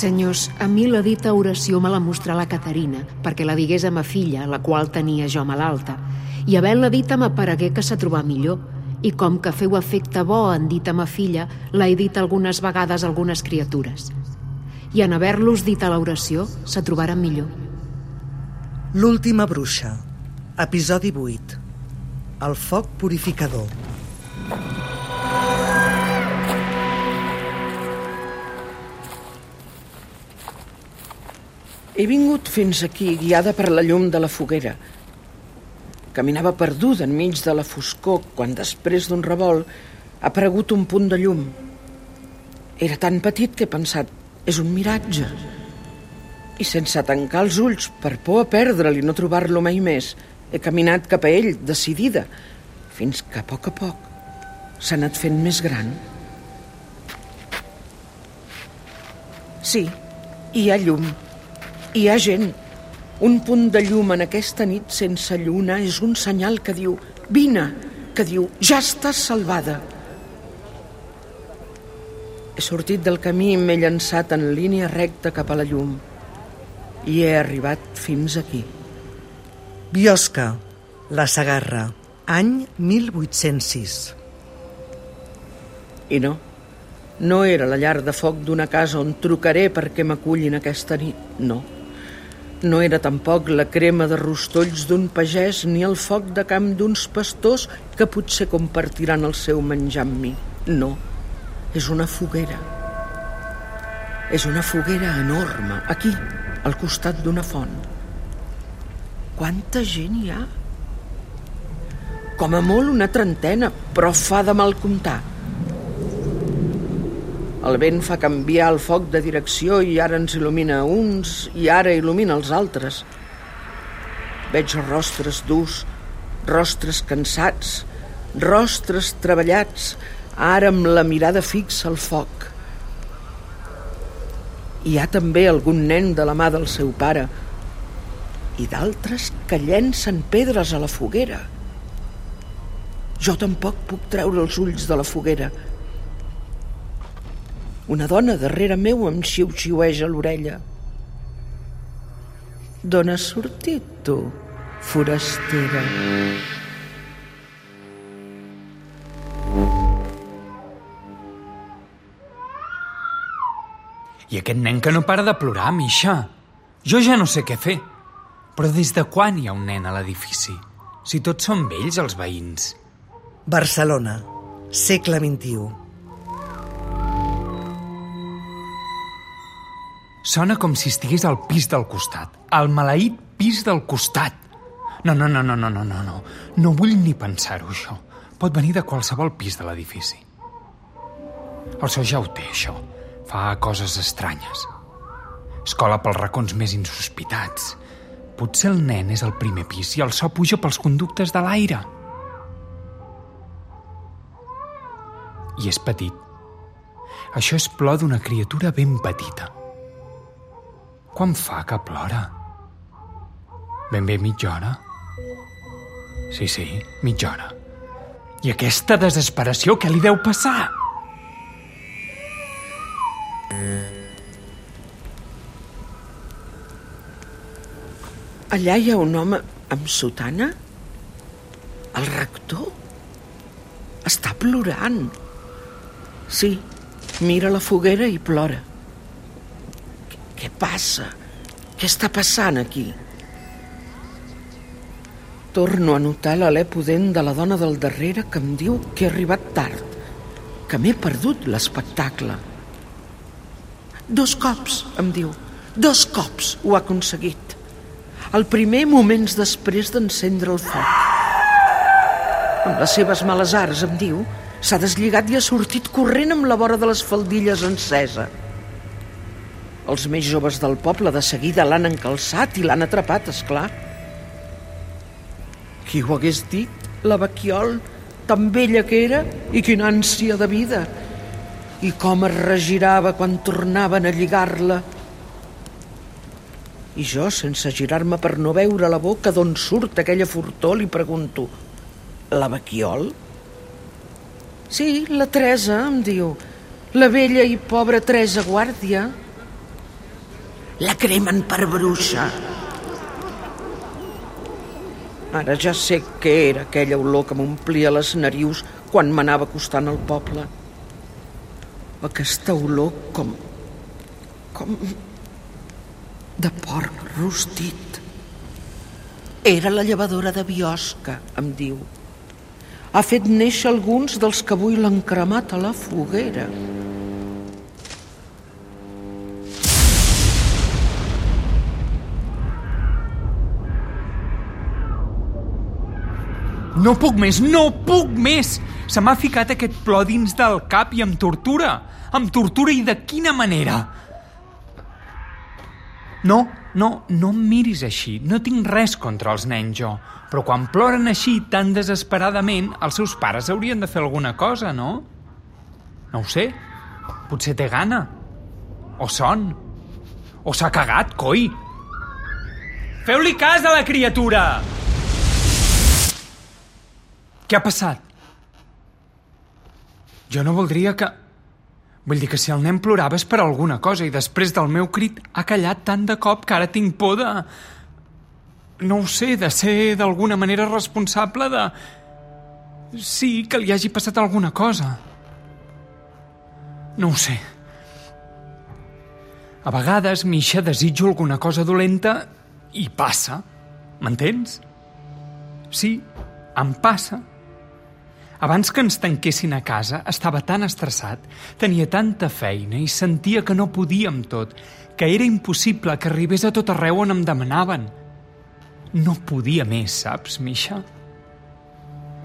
Senyors, a mi la dita oració me la mostrà la Caterina, perquè la digués a ma filla, la qual tenia jo malalta. I havent-la dita m'aparegué que se trobà millor. I com que feu efecte bo en dit a ma filla, l'he dit algunes vegades a algunes criatures. I en haver-los dit a l'oració, se trobaren millor. L'última bruixa. Episodi 8. El foc purificador. He vingut fins aquí, guiada per la llum de la foguera. Caminava perduda enmig de la foscor quan, després d'un revolt, ha aparegut un punt de llum. Era tan petit que he pensat, és un miratge. I sense tancar els ulls per por a perdre'l i no trobar-lo mai més, he caminat cap a ell, decidida, fins que a poc a poc s'ha anat fent més gran. Sí, hi ha llum, hi ha gent. Un punt de llum en aquesta nit sense lluna és un senyal que diu «Vine», que diu «Ja estàs salvada». He sortit del camí i m'he llançat en línia recta cap a la llum. I he arribat fins aquí. Biosca, la Sagarra, any 1806. I no, no era la llar de foc d'una casa on trucaré perquè m'acullin aquesta nit, no. No era tampoc la crema de rostolls d'un pagès ni el foc de camp d'uns pastors que potser compartiran el seu menjar amb mi. No, és una foguera. És una foguera enorme, aquí, al costat d'una font. Quanta gent hi ha? Com a molt una trentena, però fa de mal comptar. El vent fa canviar el foc de direcció i ara ens il·lumina uns i ara il·lumina els altres. Veig rostres durs, rostres cansats, rostres treballats, ara amb la mirada fixa al foc. Hi ha també algun nen de la mà del seu pare i d'altres que llencen pedres a la foguera. Jo tampoc puc treure els ulls de la foguera. Una dona darrere meu em xiu-xiueja a l'orella. D'on has sortit, tu, forastera? I aquest nen que no para de plorar, Misha. Jo ja no sé què fer. Però des de quan hi ha un nen a l'edifici? Si tots són vells, els veïns. Barcelona, segle XXI. Sona com si estigués al pis del costat. Al maleït pis del costat. No, no, no, no, no, no, no, no. No vull ni pensar-ho, això. Pot venir de qualsevol pis de l'edifici. El so ja ho té, això. Fa coses estranyes. Escola pels racons més insospitats. Potser el nen és al primer pis i el so puja pels conductes de l'aire. I és petit. Això és plor d'una criatura ben petita. Quan fa que plora? Ben bé mitja hora? Sí, sí, mitja hora. I aquesta desesperació, què li deu passar? Allà hi ha un home amb sotana? El rector? Està plorant. Sí, mira la foguera i plora. Passa? Què està passant aquí? Torno a notar l'alè pudent de la dona del darrere que em diu que he arribat tard, que m'he perdut l'espectacle. Dos cops, em diu, dos cops ho ha aconseguit. El primer moments després d'encendre el foc. Amb les seves males arts, em diu, s'ha deslligat i ha sortit corrent amb la vora de les faldilles encesa. Els més joves del poble de seguida l'han encalçat i l'han atrapat, és clar. Qui ho hagués dit? La Baquiol, tan vella que era i quina ànsia de vida. I com es regirava quan tornaven a lligar-la. I jo, sense girar-me per no veure la boca d'on surt aquella fortor, li pregunto «La Baquiol?» «Sí, la Teresa», em diu. «La vella i pobra Teresa Guàrdia». «La cremen per bruixa». Ara ja sé què era aquella olor que m'omplia les narius quan m'anava acostant al poble. Aquesta olor com... com... de porc rostit. Era la llevadora de Biosca, em diu. Ha fet néixer alguns dels que avui l'han cremat a la foguera. No puc més, no puc més! Se m'ha ficat aquest plor dins del cap i em tortura. Em tortura i de quina manera? No, no, no em miris així. No tinc res contra els nens, jo. Però quan ploren així tan desesperadament, els seus pares haurien de fer alguna cosa, no? No ho sé. Potser té gana. O son. O s'ha cagat, coi. Feu-li cas a la criatura! Què ha passat? Jo no voldria que... Vull dir que si el nen plorava és per alguna cosa i després del meu crit ha callat tant de cop que ara tinc por de... No ho sé, de ser d'alguna manera responsable de... Sí, que li hagi passat alguna cosa. No ho sé. A vegades, Misha, desitjo alguna cosa dolenta i passa. M'entens? Sí, em passa. Abans que ens tanquessin a casa, estava tan estressat, tenia tanta feina i sentia que no podia amb tot, que era impossible que arribés a tot arreu on em demanaven. No podia més, saps, Misha?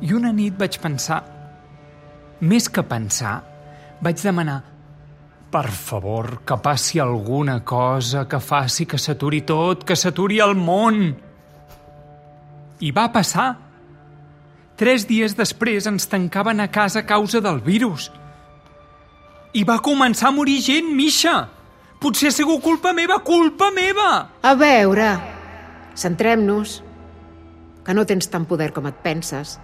I una nit vaig pensar... Més que pensar, vaig demanar per favor, que passi alguna cosa que faci que s'aturi tot, que s'aturi el món. I va passar. Tres dies després ens tancaven a casa a causa del virus. I va començar a morir gent, Misha! Potser ha sigut culpa meva, culpa meva! A veure, centrem-nos. Que no tens tant poder com et penses.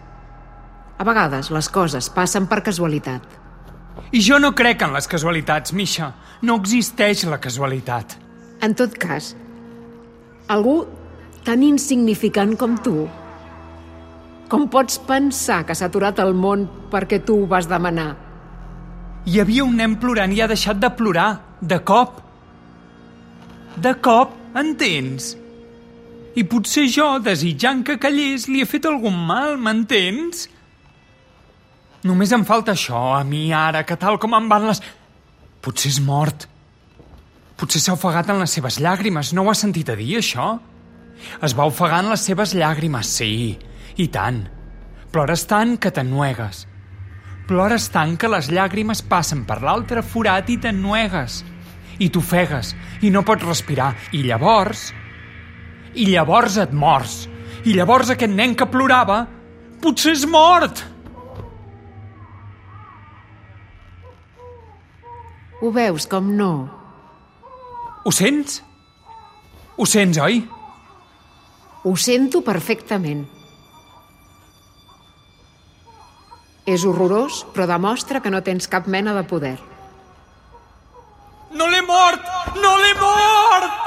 A vegades les coses passen per casualitat. I jo no crec en les casualitats, Misha. No existeix la casualitat. En tot cas, algú tan insignificant com tu com pots pensar que s'ha aturat el món perquè tu ho vas demanar? Hi havia un nen plorant i ha deixat de plorar, de cop. De cop, entens? I potser jo, desitjant que callés, li he fet algun mal, m'entens? Només em falta això, a mi ara, que tal com em van les... Potser és mort. Potser s'ha ofegat en les seves llàgrimes, no ho has sentit a dir, això? Es va ofegar en les seves llàgrimes, sí. I tant. Plores tant que t'ennuegues. Plores tant que les llàgrimes passen per l'altre forat i t'ennuegues. I t'ofegues, i no pots respirar. I llavors... I llavors et mors. I llavors aquest nen que plorava potser és mort. Ho veus com no? Ho sents? Ho sents, oi? Ho sento perfectament. És horrorós, però demostra que no tens cap mena de poder. No l'he mort! No l'he mort!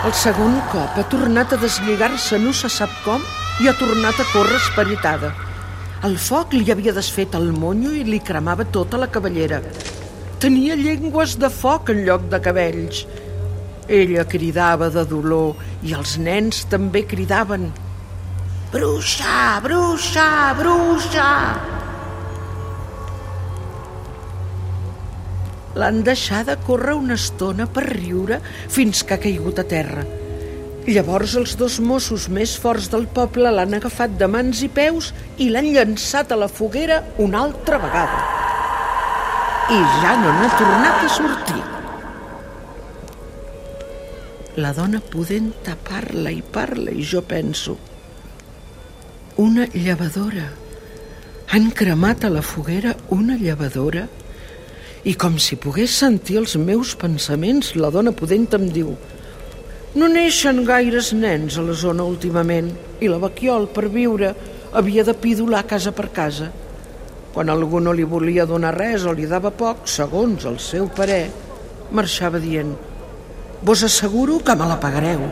El segon cop ha tornat a deslligar-se no se sap com i ha tornat a córrer esperitada. El foc li havia desfet el monyo i li cremava tota la cabellera. Tenia llengües de foc en lloc de cabells. Ella cridava de dolor i els nens també cridaven. Bruixa, bruixa, bruixa! L'han deixada córrer una estona per riure fins que ha caigut a terra. Llavors els dos Mossos més forts del poble l'han agafat de mans i peus i l'han llançat a la foguera una altra vegada. i ja no n'ha tornat a sortir. La dona pudenta parla i parla i jo penso una llevadora. Han cremat a la foguera una llevadora i com si pogués sentir els meus pensaments, la dona pudenta em diu no neixen gaires nens a la zona últimament i la Baquiol, per viure, havia de pidolar casa per casa. Quan algú no li volia donar res o li dava poc, segons el seu parer, marxava dient «Vos asseguro que me la pagareu».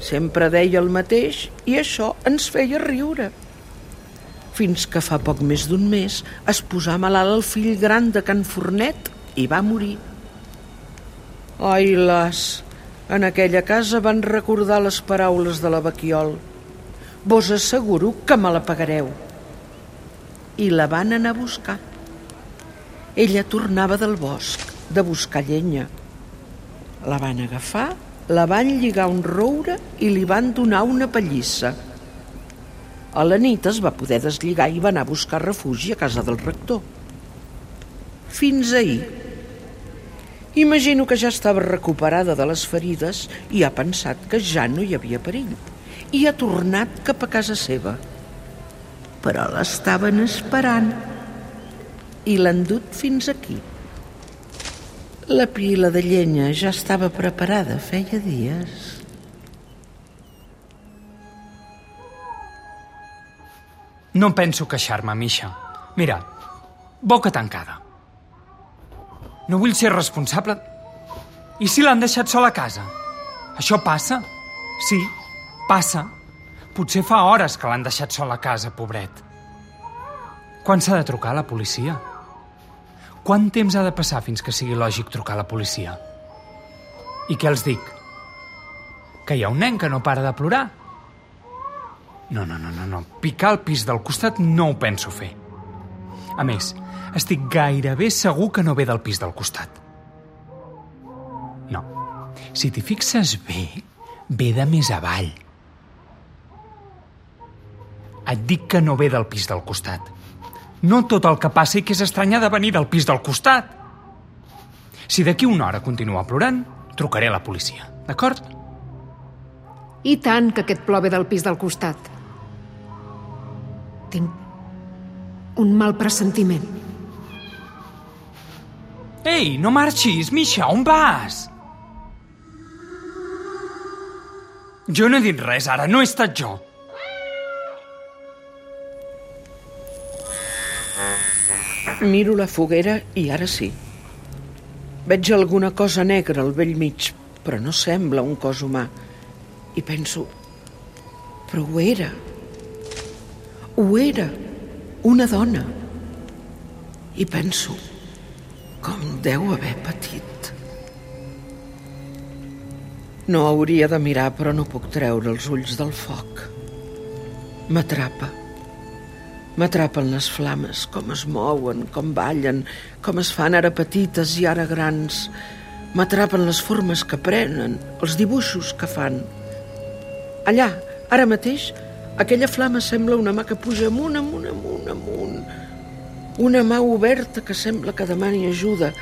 Sempre deia el mateix i això ens feia riure. Fins que fa poc més d'un mes es posà malalt el fill gran de Can Fornet i va morir. Ai, las, en aquella casa van recordar les paraules de la Baquiol. Vos asseguro que me la pagareu. I la van anar a buscar. Ella tornava del bosc, de buscar llenya. La van agafar, la van lligar un roure i li van donar una pallissa. A la nit es va poder deslligar i va anar a buscar refugi a casa del rector. Fins ahir. Imagino que ja estava recuperada de les ferides i ha pensat que ja no hi havia perill i ha tornat cap a casa seva. Però l'estaven esperant i l'han dut fins aquí. La pila de llenya ja estava preparada feia dies. No penso queixar-me, Misha. Mira, boca tancada. No vull ser responsable... I si l'han deixat sol a casa? Això passa? Sí, passa. Potser fa hores que l'han deixat sol a casa, pobret. Quan s'ha de trucar a la policia? Quant temps ha de passar fins que sigui lògic trucar a la policia? I què els dic? Que hi ha un nen que no para de plorar? No, no, no, no, no. Picar al pis del costat no ho penso fer. A més, estic gairebé segur que no ve del pis del costat. No. Si t'hi fixes bé, ve de més avall. Et dic que no ve del pis del costat. No tot el que passa i que és estrany ha de venir del pis del costat. Si d'aquí una hora continua plorant, trucaré a la policia, d'acord? I tant que aquest plor ve del pis del costat. Tinc un mal pressentiment. Ei, no marxis, Misha, on vas? Jo no he dit res ara, no he estat jo. Miro la foguera i ara sí. Veig alguna cosa negra al vell mig, però no sembla un cos humà. I penso, però ho era. Ho era, una dona. I penso, com deu haver patit. No hauria de mirar, però no puc treure els ulls del foc. M'atrapa. M'atrapen les flames, com es mouen, com ballen, com es fan ara petites i ara grans. M'atrapen les formes que prenen, els dibuixos que fan. Allà, ara mateix, aquella flama sembla una mà que puja amunt, amunt, amunt, amunt. Una mà oberta que sembla que demani ajuda,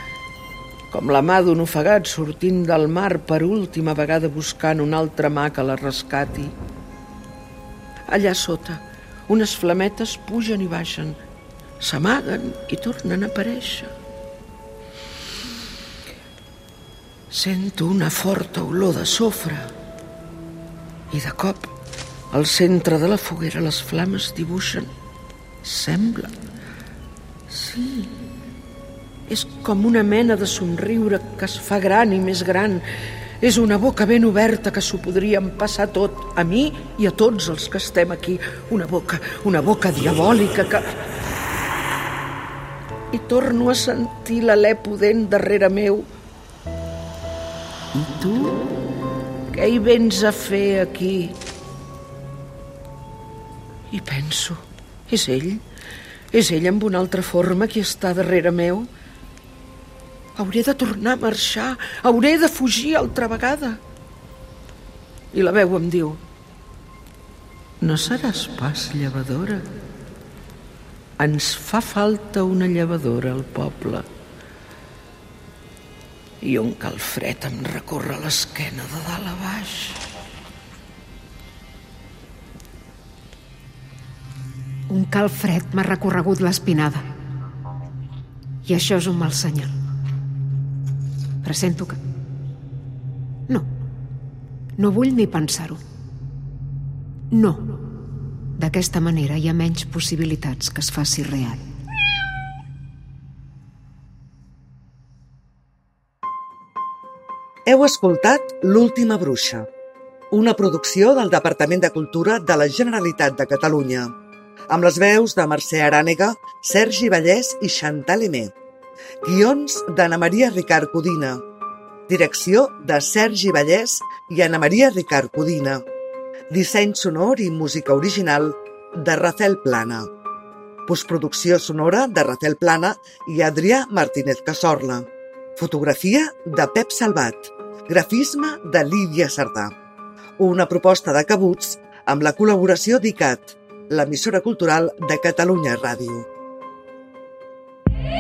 com la mà d'un ofegat sortint del mar per última vegada buscant una altra mà que la rescati. Allà sota, unes flametes pugen i baixen, s'amaguen i tornen a aparèixer. Sento una forta olor de sofre i de cop al centre de la foguera les flames dibuixen sembla sí és com una mena de somriure que es fa gran i més gran és una boca ben oberta que s'ho podríem passar tot a mi i a tots els que estem aquí una boca, una boca diabòlica que i torno a sentir l'alè pudent darrere meu i tu què hi vens a fer aquí? I penso, és ell? És ell amb una altra forma qui està darrere meu? Hauré de tornar a marxar, hauré de fugir altra vegada. I la veu em diu, no seràs pas llevadora. Ens fa falta una llevadora al poble. I un calfred em recorre l'esquena de dalt a baix. Un calfred m'ha recorregut l'espinada. I això és un mal senyal. Pressento que... No. No vull ni pensar-ho. No. D'aquesta manera hi ha menys possibilitats que es faci real. Heu escoltat L'última bruixa, una producció del Departament de Cultura de la Generalitat de Catalunya, amb les veus de Mercè Arànega, Sergi Vallès i Chantal Emé. Guions d'Anna Maria Ricard Codina. Direcció de Sergi Vallès i Anna Maria Ricard Codina. Disseny sonor i música original de Rafael Plana. Postproducció sonora de Rafael Plana i Adrià Martínez Casorla. Fotografia de Pep Salvat. Grafisme de Lídia Sardà. Una proposta de Cabuts amb la col·laboració d'ICAT, l'emissora cultural de Catalunya Ràdio.